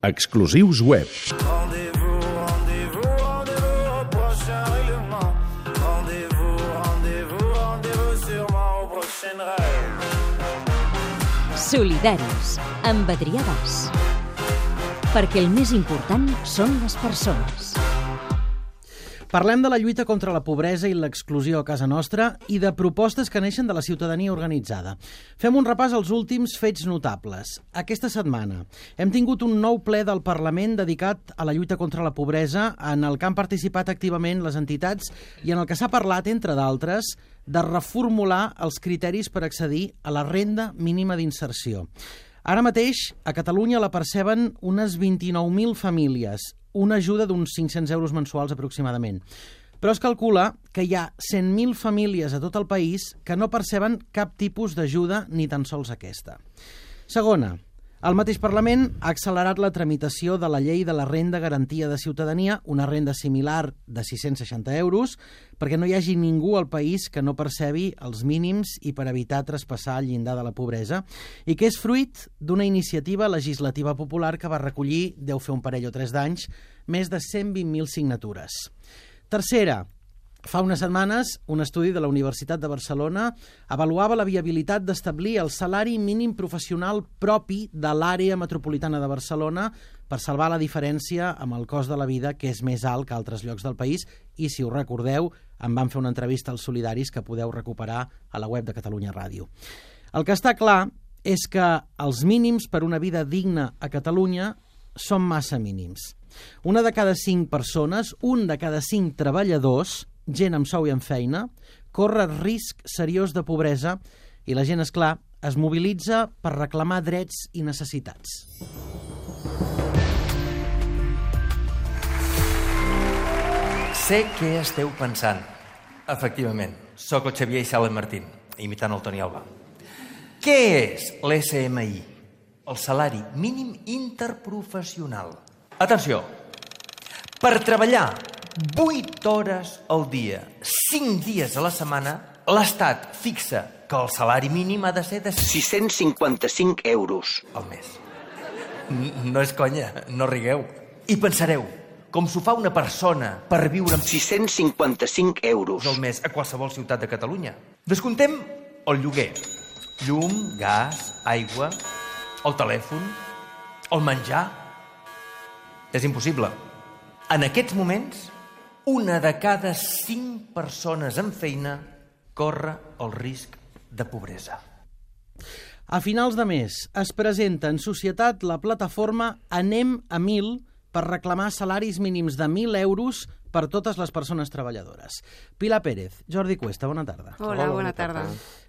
Exclusius web. Solidaris, amb Adrià Bas. Perquè el més important són les persones. Parlem de la lluita contra la pobresa i l'exclusió a casa nostra i de propostes que neixen de la ciutadania organitzada. Fem un repàs als últims fets notables. Aquesta setmana hem tingut un nou ple del Parlament dedicat a la lluita contra la pobresa en el que han participat activament les entitats i en el que s'ha parlat, entre d'altres, de reformular els criteris per accedir a la renda mínima d'inserció. Ara mateix, a Catalunya la perceben unes 29.000 famílies, una ajuda d'uns 500 euros mensuals aproximadament. Però es calcula que hi ha 100.000 famílies a tot el país que no perceben cap tipus d'ajuda ni tan sols aquesta. Segona, el mateix Parlament ha accelerat la tramitació de la llei de la renda garantia de ciutadania, una renda similar de 660 euros, perquè no hi hagi ningú al país que no percebi els mínims i per evitar traspassar el llindar de la pobresa, i que és fruit d'una iniciativa legislativa popular que va recollir, deu fer un parell o tres d'anys, més de 120.000 signatures. Tercera, Fa unes setmanes, un estudi de la Universitat de Barcelona avaluava la viabilitat d'establir el salari mínim professional propi de l'àrea metropolitana de Barcelona per salvar la diferència amb el cost de la vida, que és més alt que altres llocs del país, i, si us recordeu, em van fer una entrevista als solidaris que podeu recuperar a la web de Catalunya Ràdio. El que està clar és que els mínims per una vida digna a Catalunya són massa mínims. Una de cada cinc persones, un de cada cinc treballadors, gent amb sou i amb feina, corre risc seriós de pobresa i la gent, és clar, es mobilitza per reclamar drets i necessitats. Sé què esteu pensant. Efectivament, sóc el Xavier Isala Martín, imitant el Toni Alba. Què és l'SMI? El salari mínim interprofessional. Atenció, per treballar 8 hores al dia, 5 dies a la setmana, l'Estat fixa que el salari mínim ha de ser de 655 euros. al mes. No és conya, no rigueu. I pensareu, com s'ho fa una persona per viure amb 655 euros. al mes a qualsevol ciutat de Catalunya. Descontem el lloguer. Llum, gas, aigua, el telèfon, el menjar... És impossible. En aquests moments, una de cada cinc persones amb feina corre el risc de pobresa. A finals de mes es presenta en societat la plataforma Anem a 1.000 per reclamar salaris mínims de 1.000 euros per totes les persones treballadores. Pilar Pérez, Jordi Cuesta, bona tarda. Hola, bona tarda.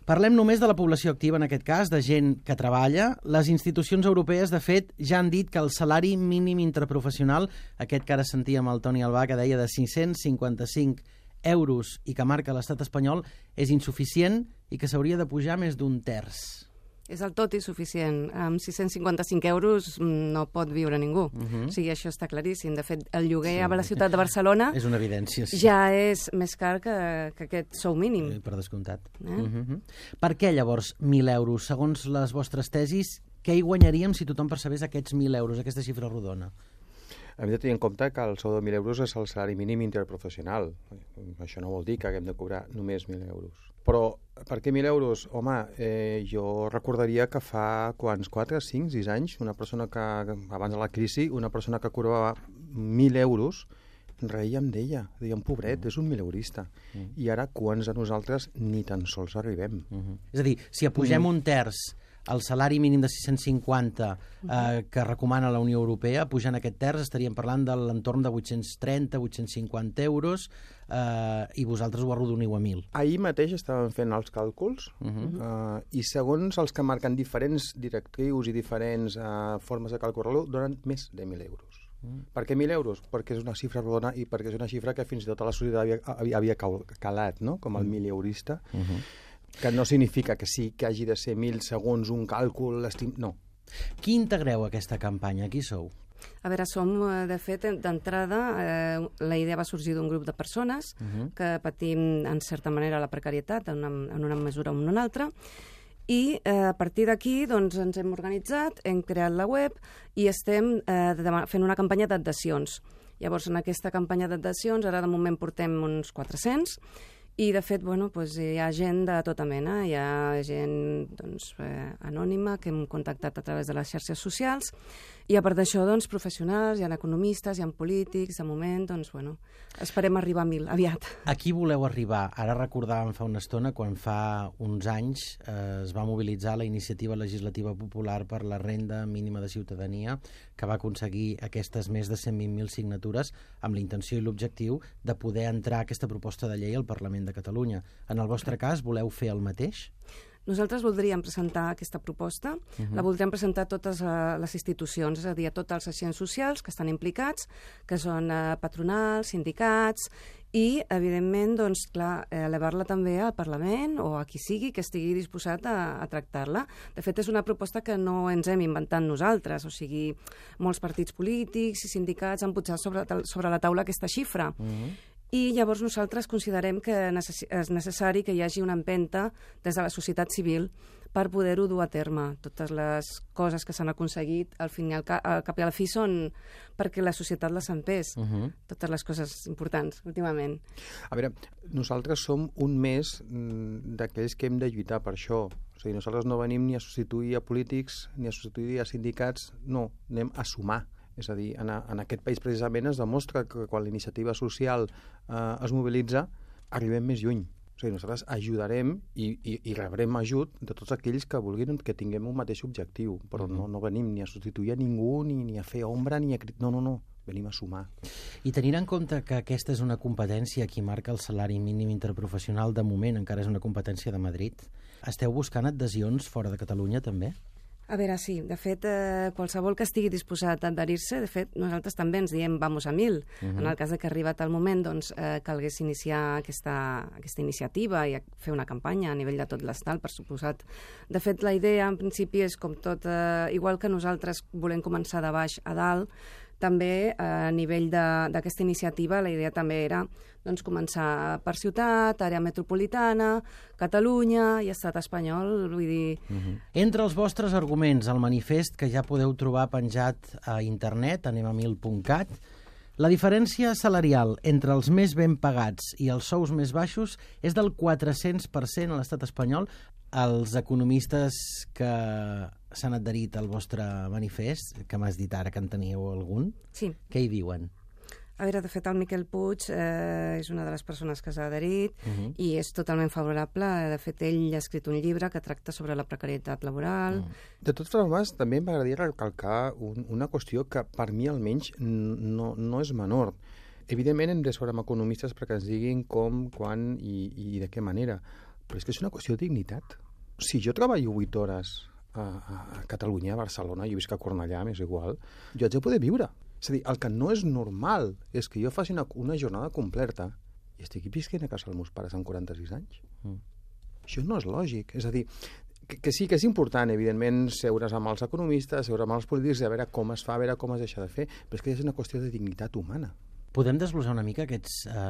Parlem només de la població activa, en aquest cas, de gent que treballa. Les institucions europees, de fet, ja han dit que el salari mínim interprofessional, aquest que ara sentíem el Toni Albà, que deia de 555 euros i que marca l'estat espanyol, és insuficient i que s'hauria de pujar més d'un terç. És el tot insuficient. Amb 655 euros mm, no pot viure ningú. Uh Mhm. -huh. O sigui, això està claríssim. De fet, el lloguer sí. a la ciutat de Barcelona És una evidència, sí. ja és més car que, que aquest sou mínim. Eh, Per descomptat. Eh? Uh -huh. Per què, llavors, 1.000 euros? Segons les vostres tesis, què hi guanyaríem si tothom percebés aquests 1.000 euros, aquesta xifra rodona? Hem de tenir en compte que el sou de 1.000 euros és el salari mínim interprofessional. Això no vol dir que haguem de cobrar només 1.000 euros. Però per què 1.000 euros? Home, eh, jo recordaria que fa quants, 4, 5, 6 anys, una persona que, abans de la crisi, una persona que cobrava 1.000 euros, reíem d'ella, dèiem, pobret, és un mileurista. I ara, quants de nosaltres ni tan sols arribem? Uh -huh. És a dir, si apugem un terç el salari mínim de 650 eh, que recomana la Unió Europea, pujant aquest terç estaríem parlant de l'entorn de 830-850 euros eh, i vosaltres ho arrodoniu a 1.000. Ahir mateix estàvem fent els càlculs uh -huh. uh, i segons els que marquen diferents directrius i diferents uh, formes de calcular-lo, donen més de 1.000 euros. Mm. Per què 1.000 euros? Perquè és una xifra rodona i perquè és una xifra que fins i tot a la societat havia, havia, havia cal- calat, no? com el milieurista, uh -huh. Que no significa que sí que hagi de ser 1.000 segons un càlcul, estim... no. Qui integreu aquesta campanya? Qui sou? A veure, som, eh, de fet, d'entrada, eh, la idea va sorgir d'un grup de persones uh -huh. que patim, en certa manera, la precarietat, en una, en una mesura o en una altra, I eh, a partir d'aquí doncs, ens hem organitzat, hem creat la web i estem eh, fent una campanya d'adhesions. Llavors, en aquesta campanya d'adhesions, ara de moment portem uns 400, i, de fet, bueno, doncs hi ha gent de tota mena. Hi ha gent doncs, eh, anònima que hem contactat a través de les xarxes socials i, a part d'això, doncs, professionals, hi ha economistes, hi ha polítics, de moment, doncs, bueno, esperem arribar a mil aviat. A qui voleu arribar? Ara recordàvem fa una estona quan fa uns anys eh, es va mobilitzar la iniciativa legislativa popular per la renda mínima de ciutadania que va aconseguir aquestes més de 120.000 signatures amb la intenció i l'objectiu de poder entrar aquesta proposta de llei al Parlament de Catalunya. En el vostre cas, voleu fer el mateix? Nosaltres voldríem presentar aquesta proposta, uh -huh. la voldríem presentar a totes uh, les institucions, és a dir, a tots els agents socials que estan implicats, que són uh, patronals, sindicats, i, evidentment, doncs, clar, eh, elevar-la també al Parlament o a qui sigui que estigui disposat a, a tractar-la. De fet, és una proposta que no ens hem inventat nosaltres, o sigui, molts partits polítics i sindicats han posat sobre, sobre la taula aquesta xifra. Uh -huh. I llavors nosaltres considerem que és necessari que hi hagi una empenta des de la societat civil per poder-ho dur a terme. Totes les coses que s'han aconseguit, al, fin al, ca al cap i a la fi, són perquè la societat les empès. Uh -huh. Totes les coses importants, últimament. A veure, nosaltres som un més mm, d'aquells que hem de lluitar per això. O sigui, nosaltres no venim ni a substituir a polítics ni a substituir a sindicats, no, anem a sumar. És a dir, en, a, en aquest país precisament es demostra que quan la iniciativa social eh, es mobilitza, arribem més lluny. O sigui, nosaltres ajudarem i, i, i rebrem ajut de tots aquells que vulguin que tinguem un mateix objectiu, però mm -hmm. no, no venim ni a substituir a ningú, ni, ni a fer ombra, ni a... No, no, no, venim a sumar. I tenint en compte que aquesta és una competència qui marca el salari mínim interprofessional, de moment encara és una competència de Madrid, esteu buscant adhesions fora de Catalunya també? A veure, sí. De fet, eh, qualsevol que estigui disposat a adherir-se, de fet, nosaltres també ens diem vamos a mil. Uh -huh. En el cas de que ha arribat el moment, doncs, eh, calgués iniciar aquesta, aquesta iniciativa i fer una campanya a nivell de tot l'estat, per suposat. De fet, la idea, en principi, és com tot... Eh, igual que nosaltres volem començar de baix a dalt, també eh, a nivell d'aquesta iniciativa la idea també era doncs, començar per ciutat, àrea metropolitana, Catalunya i estat espanyol, vull dir... Uh -huh. Entre els vostres arguments, el manifest que ja podeu trobar penjat a internet, anemamil.cat, la diferència salarial entre els més ben pagats i els sous més baixos és del 400% a l'estat espanyol. Els economistes que s'han adherit al vostre manifest, que m'has dit ara que en teníeu algun, sí. què hi diuen? A veure, de fet, el Miquel Puig eh, és una de les persones que s'ha adherit uh -huh. i és totalment favorable. De fet, ell ha escrit un llibre que tracta sobre la precarietat laboral. Uh -huh. De totes formes, també m'agradaria recalcar un, una qüestió que per mi almenys no, no és menor. Evidentment hem de sobre amb economistes perquè ens diguin com, quan i, i de què manera, però és que és una qüestió de dignitat. Si jo treballo 8 hores a, a Catalunya, a Barcelona, jo visc a Cornellà, m'és igual, jo haig de poder viure. És a dir, el que no és normal és que jo faci una, una jornada completa i estigui visquent a casa dels meus pares amb 46 anys. Mm. Això no és lògic. És a dir, que, que sí que és important, evidentment, seure's amb els economistes, seure amb els polítics, a veure com es fa, a veure com es deixa de fer, però és que és una qüestió de dignitat humana. Podem desglossar una mica aquests eh,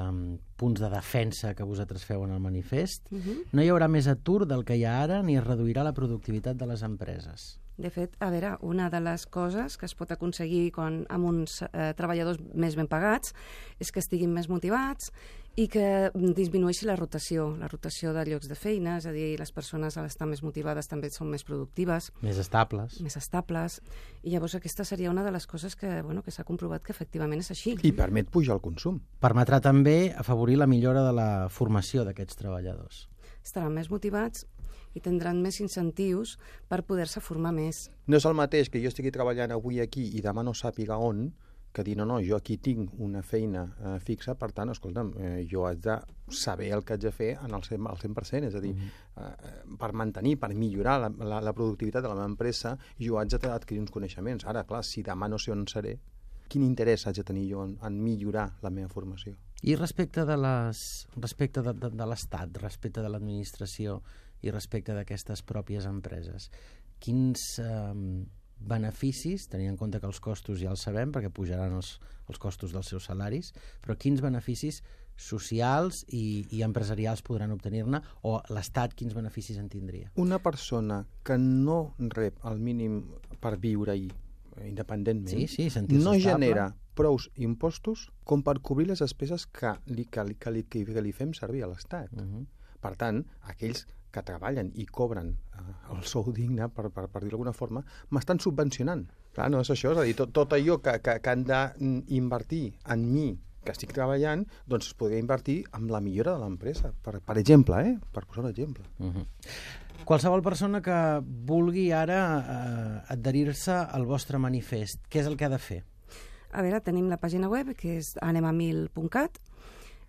punts de defensa que vosaltres feu en el manifest? Uh -huh. No hi haurà més atur del que hi ha ara ni es reduirà la productivitat de les empreses. De fet, a veure, una de les coses que es pot aconseguir quan, amb uns eh, treballadors més ben pagats és que estiguin més motivats i que disminueixi la rotació, la rotació de llocs de feina, és a dir, les persones a l'estar més motivades també són més productives. Més estables. Més estables. I llavors aquesta seria una de les coses que, bueno, que s'ha comprovat que efectivament és així. I permet pujar el consum. Permetrà també afavorir la millora de la formació d'aquests treballadors. Estaran més motivats i tindran més incentius per poder-se formar més. No és el mateix que jo estigui treballant avui aquí i demà no sàpiga on, que dir, no, no, jo aquí tinc una feina eh, fixa, per tant, escolta'm, eh, jo haig de saber el que haig de fer en el 100%, al 100% és a dir, mm -hmm. eh, per mantenir, per millorar la, la, la productivitat de la meva empresa, jo haig d'adquirir uns coneixements. Ara, clar, si demà no sé on seré, quin interès haig de tenir jo en, en millorar la meva formació? I respecte de les respecte de, de, de l'Estat, respecte de l'administració i respecte d'aquestes pròpies empreses, quins... Eh, beneficis, tenint en compte que els costos ja els sabem, perquè pujaran els, els costos dels seus salaris, però quins beneficis socials i, i empresarials podran obtenir-ne, o l'Estat quins beneficis en tindria? Una persona que no rep el mínim per viure-hi, eh, independentment, Sí, sí, no estable. genera prous impostos com per cobrir les despeses que li, que li, que li, que li fem servir a l'Estat. Uh -huh. Per tant, aquells que treballen i cobren eh, el sou digne, per, per, per dir-ho d'alguna forma, m'estan subvencionant. Clar, no és això, és a dir, tot, tot allò que, que, que han d'invertir en mi que estic treballant, doncs es podria invertir en la millora de l'empresa, per, per exemple, eh? per posar un exemple. Uh -huh. Qualsevol persona que vulgui ara eh, adherir-se al vostre manifest, què és el que ha de fer? A veure, tenim la pàgina web, que és anemamil.cat,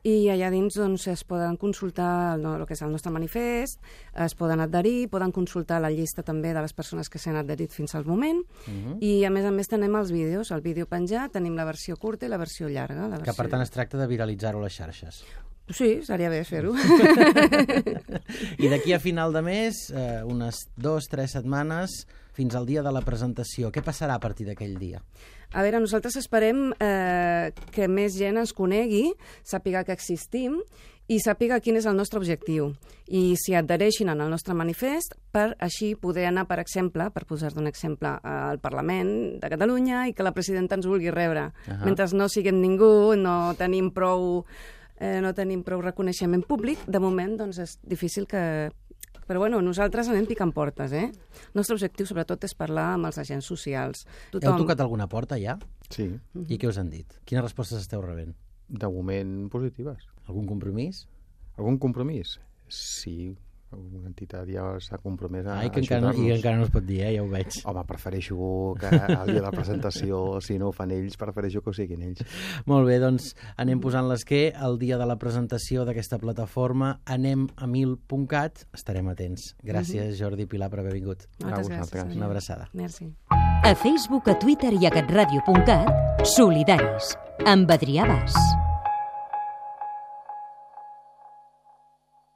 i allà dins doncs, es poden consultar el, el que és el nostre manifest, es poden adherir, poden consultar la llista també de les persones que s'han adherit fins al moment, uh -huh. i a més a més tenim els vídeos, el vídeo penjat, tenim la versió curta i la versió llarga. La Que versió... per tant es tracta de viralitzar-ho a les xarxes. Sí, seria bé fer-ho. I d'aquí a final de mes, eh, unes dues, tres setmanes, fins al dia de la presentació. Què passarà a partir d'aquell dia? A veure, nosaltres esperem eh, que més gent ens conegui, sàpiga que existim i sàpiga quin és el nostre objectiu. I si adhereixin al nostre manifest per així poder anar, per exemple, per posar-te un exemple, al Parlament de Catalunya i que la presidenta ens vulgui rebre. Uh. -huh. Mentre no siguem ningú, no tenim prou eh, no tenim prou reconeixement públic, de moment doncs, és difícil que... Però bueno, nosaltres anem picant portes, eh? El nostre objectiu sobretot és parlar amb els agents socials. Heu tocat alguna porta ja? Sí, I què us han dit? Quines respostes esteu rebent? de moment positives. Algun compromís? Algun compromís? Sí, una entitat ja s'ha compromès a Ai, que encara, no, i encara no es pot dir, eh? ja ho veig. Home, prefereixo que el dia de la presentació, si no ho fan ells, prefereixo que ho siguin ells. Molt bé, doncs anem posant l'esquer el dia de la presentació d'aquesta plataforma anem a mil.cat, estarem atents. Gràcies, Jordi i Pilar, per haver vingut. Moltes A gràcies. Una abraçada. Merci. A Facebook, a Twitter i a catradio.cat, solidaris, amb Adrià Bas.